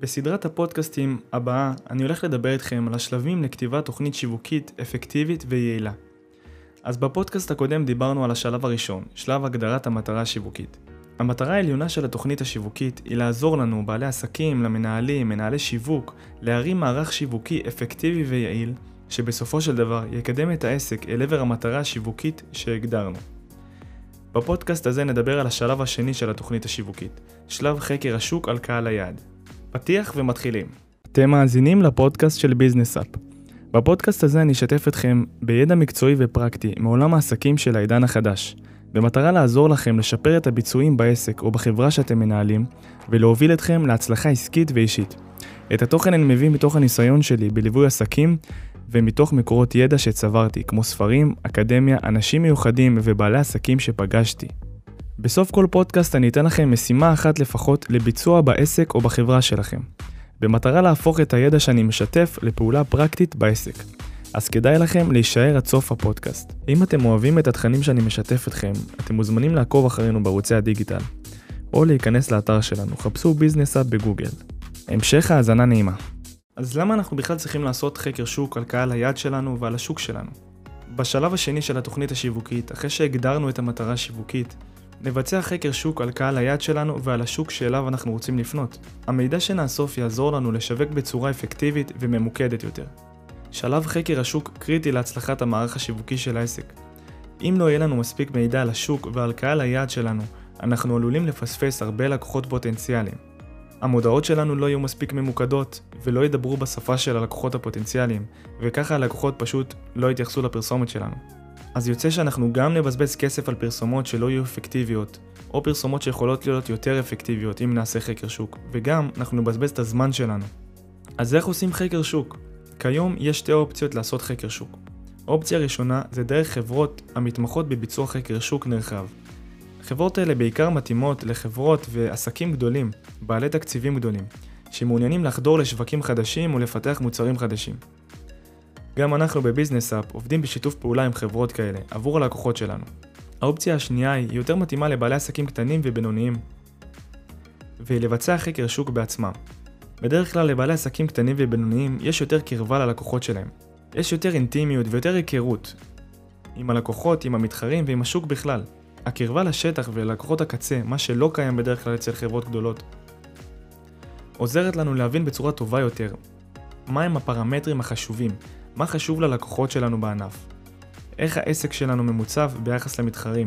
בסדרת הפודקאסטים הבאה אני הולך לדבר איתכם על השלבים לכתיבת תוכנית שיווקית אפקטיבית ויעילה. אז בפודקאסט הקודם דיברנו על השלב הראשון, שלב הגדרת המטרה השיווקית. המטרה העליונה של התוכנית השיווקית היא לעזור לנו, בעלי עסקים, למנהלים, מנהלי שיווק, להרים מערך שיווקי אפקטיבי ויעיל, שבסופו של דבר יקדם את העסק אל עבר המטרה השיווקית שהגדרנו. בפודקאסט הזה נדבר על השלב השני של התוכנית השיווקית, שלב חקר השוק על קהל היעד. פתיח ומתחילים. אתם מאזינים לפודקאסט של ביזנס אפ. בפודקאסט הזה אני אשתף אתכם בידע מקצועי ופרקטי מעולם העסקים של העידן החדש, במטרה לעזור לכם לשפר את הביצועים בעסק או בחברה שאתם מנהלים, ולהוביל אתכם להצלחה עסקית ואישית. את התוכן אני מביא מתוך הניסיון שלי בליווי עסקים ומתוך מקורות ידע שצברתי, כמו ספרים, אקדמיה, אנשים מיוחדים ובעלי עסקים שפגשתי. בסוף כל פודקאסט אני אתן לכם משימה אחת לפחות לביצוע בעסק או בחברה שלכם, במטרה להפוך את הידע שאני משתף לפעולה פרקטית בעסק. אז כדאי לכם להישאר עד סוף הפודקאסט. אם אתם אוהבים את התכנים שאני משתף אתכם, אתם מוזמנים לעקוב אחרינו בערוצי הדיגיטל, או להיכנס לאתר שלנו, חפשו ביזנס אפ בגוגל. המשך האזנה נעימה. אז למה אנחנו בכלל צריכים לעשות חקר שוק על קהל היעד שלנו ועל השוק שלנו? בשלב השני של התוכנית השיווקית, אחרי שהגדרנו את המטרה השיווקית, נבצע חקר שוק על קהל היעד שלנו ועל השוק שאליו אנחנו רוצים לפנות. המידע שנאסוף יעזור לנו לשווק בצורה אפקטיבית וממוקדת יותר. שלב חקר השוק קריטי להצלחת המערך השיווקי של העסק. אם לא יהיה לנו מספיק מידע על השוק ועל קהל היעד שלנו, אנחנו עלולים לפספס הרבה לקוחות פוטנציאליים. המודעות שלנו לא יהיו מספיק ממוקדות ולא ידברו בשפה של הלקוחות הפוטנציאליים, וככה הלקוחות פשוט לא יתייחסו לפרסומת שלנו. אז יוצא שאנחנו גם נבזבז כסף על פרסומות שלא יהיו אפקטיביות, או פרסומות שיכולות להיות יותר אפקטיביות אם נעשה חקר שוק, וגם אנחנו נבזבז את הזמן שלנו. אז איך עושים חקר שוק? כיום יש שתי אופציות לעשות חקר שוק. אופציה ראשונה זה דרך חברות המתמחות בביצוע חקר שוק נרחב. החברות האלה בעיקר מתאימות לחברות ועסקים גדולים, בעלי תקציבים גדולים, שמעוניינים לחדור לשווקים חדשים ולפתח מוצרים חדשים. גם אנחנו בביזנס אפ עובדים בשיתוף פעולה עם חברות כאלה, עבור הלקוחות שלנו. האופציה השנייה היא יותר מתאימה לבעלי עסקים קטנים ובינוניים, ולבצע חקר שוק בעצמם. בדרך כלל לבעלי עסקים קטנים ובינוניים יש יותר קרבה ללקוחות שלהם. יש יותר אינטימיות ויותר היכרות עם הלקוחות, עם המתחרים ועם השוק בכלל. הקרבה לשטח וללקוחות הקצה, מה שלא קיים בדרך כלל אצל חברות גדולות, עוזרת לנו להבין בצורה טובה יותר מהם הפרמטרים החשובים, מה חשוב ללקוחות שלנו בענף, איך העסק שלנו ממוצב ביחס למתחרים,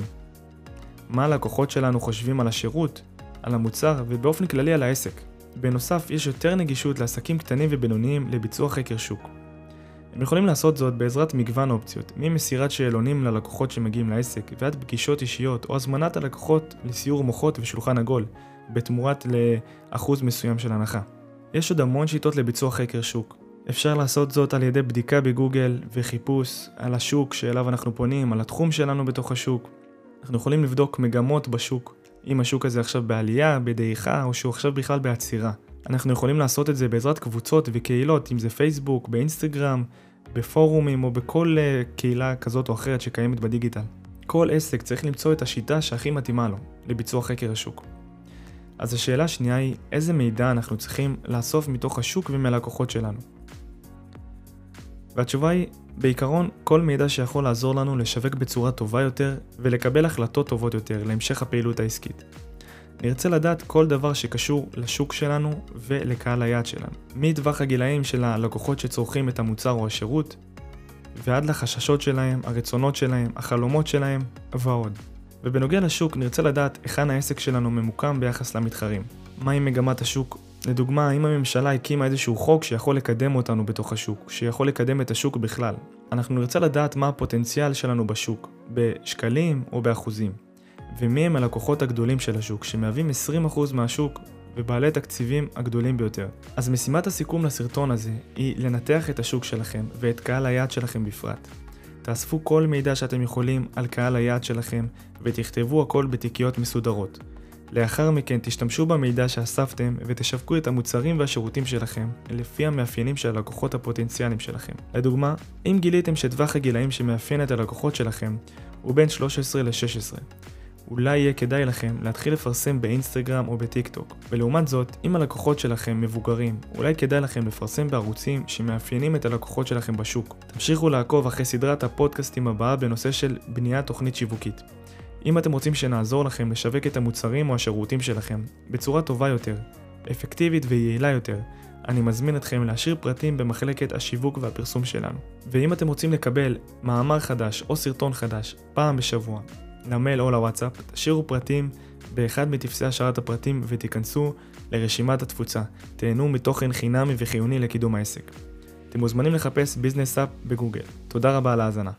מה הלקוחות שלנו חושבים על השירות, על המוצר ובאופן כללי על העסק. בנוסף, יש יותר נגישות לעסקים קטנים ובינוניים לביצוע חקר שוק. הם יכולים לעשות זאת בעזרת מגוון אופציות, ממסירת שאלונים ללקוחות שמגיעים לעסק, ועד פגישות אישיות או הזמנת הלקוחות לסיור מוחות ושולחן עגול, בתמורת לאחוז מסוים של הנחה. יש עוד המון שיטות לביצוע חקר שוק. אפשר לעשות זאת על ידי בדיקה בגוגל וחיפוש על השוק שאליו אנחנו פונים, על התחום שלנו בתוך השוק. אנחנו יכולים לבדוק מגמות בשוק, אם השוק הזה עכשיו בעלייה, בדעיכה, או שהוא עכשיו בכלל בעצירה. אנחנו יכולים לעשות את זה בעזרת קבוצות וקהילות, אם זה פייסבוק, באינסטגרם, בפורומים או בכל uh, קהילה כזאת או אחרת שקיימת בדיגיטל. כל עסק צריך למצוא את השיטה שהכי מתאימה לו לביצוע חקר השוק. אז השאלה השנייה היא, איזה מידע אנחנו צריכים לאסוף מתוך השוק ומהלקוחות שלנו? והתשובה היא, בעיקרון, כל מידע שיכול לעזור לנו לשווק בצורה טובה יותר ולקבל החלטות טובות יותר להמשך הפעילות העסקית. נרצה לדעת כל דבר שקשור לשוק שלנו ולקהל היעד שלנו. מטווח הגילאים של הלקוחות שצורכים את המוצר או השירות, ועד לחששות שלהם, הרצונות שלהם, החלומות שלהם, ועוד. ובנוגע לשוק, נרצה לדעת היכן העסק שלנו ממוקם ביחס למתחרים. מהי מגמת השוק? לדוגמה, האם הממשלה הקימה איזשהו חוק שיכול לקדם אותנו בתוך השוק, שיכול לקדם את השוק בכלל. אנחנו נרצה לדעת מה הפוטנציאל שלנו בשוק, בשקלים או באחוזים. ומי הם הלקוחות הגדולים של השוק, שמהווים 20% מהשוק ובעלי תקציבים הגדולים ביותר. אז משימת הסיכום לסרטון הזה היא לנתח את השוק שלכם ואת קהל היעד שלכם בפרט. תאספו כל מידע שאתם יכולים על קהל היעד שלכם ותכתבו הכל בתיקיות מסודרות. לאחר מכן תשתמשו במידע שאספתם ותשווקו את המוצרים והשירותים שלכם לפי המאפיינים של הלקוחות הפוטנציאליים שלכם. לדוגמה, אם גיליתם שטווח הגילאים שמאפיין את הלקוחות שלכם הוא בין 13 ל-16, אולי יהיה כדאי לכם להתחיל לפרסם באינסטגרם או בטיק טוק. ולעומת זאת, אם הלקוחות שלכם מבוגרים, אולי כדאי לכם לפרסם בערוצים שמאפיינים את הלקוחות שלכם בשוק. תמשיכו לעקוב אחרי סדרת הפודקאסטים הבאה בנושא של בניית תוכנית שיווקית. אם אתם רוצים שנעזור לכם לשווק את המוצרים או השירותים שלכם בצורה טובה יותר, אפקטיבית ויעילה יותר, אני מזמין אתכם להשאיר פרטים במחלקת השיווק והפרסום שלנו. ואם אתם רוצים לקבל מאמר חדש או סרטון חדש פעם בשבוע, למייל או לוואטסאפ, תשאירו פרטים באחד מטפסי השארת הפרטים ותיכנסו לרשימת התפוצה. תהנו מתוכן חינמי וחיוני לקידום העסק. אתם מוזמנים לחפש ביזנס אפ בגוגל. תודה רבה על ההאזנה.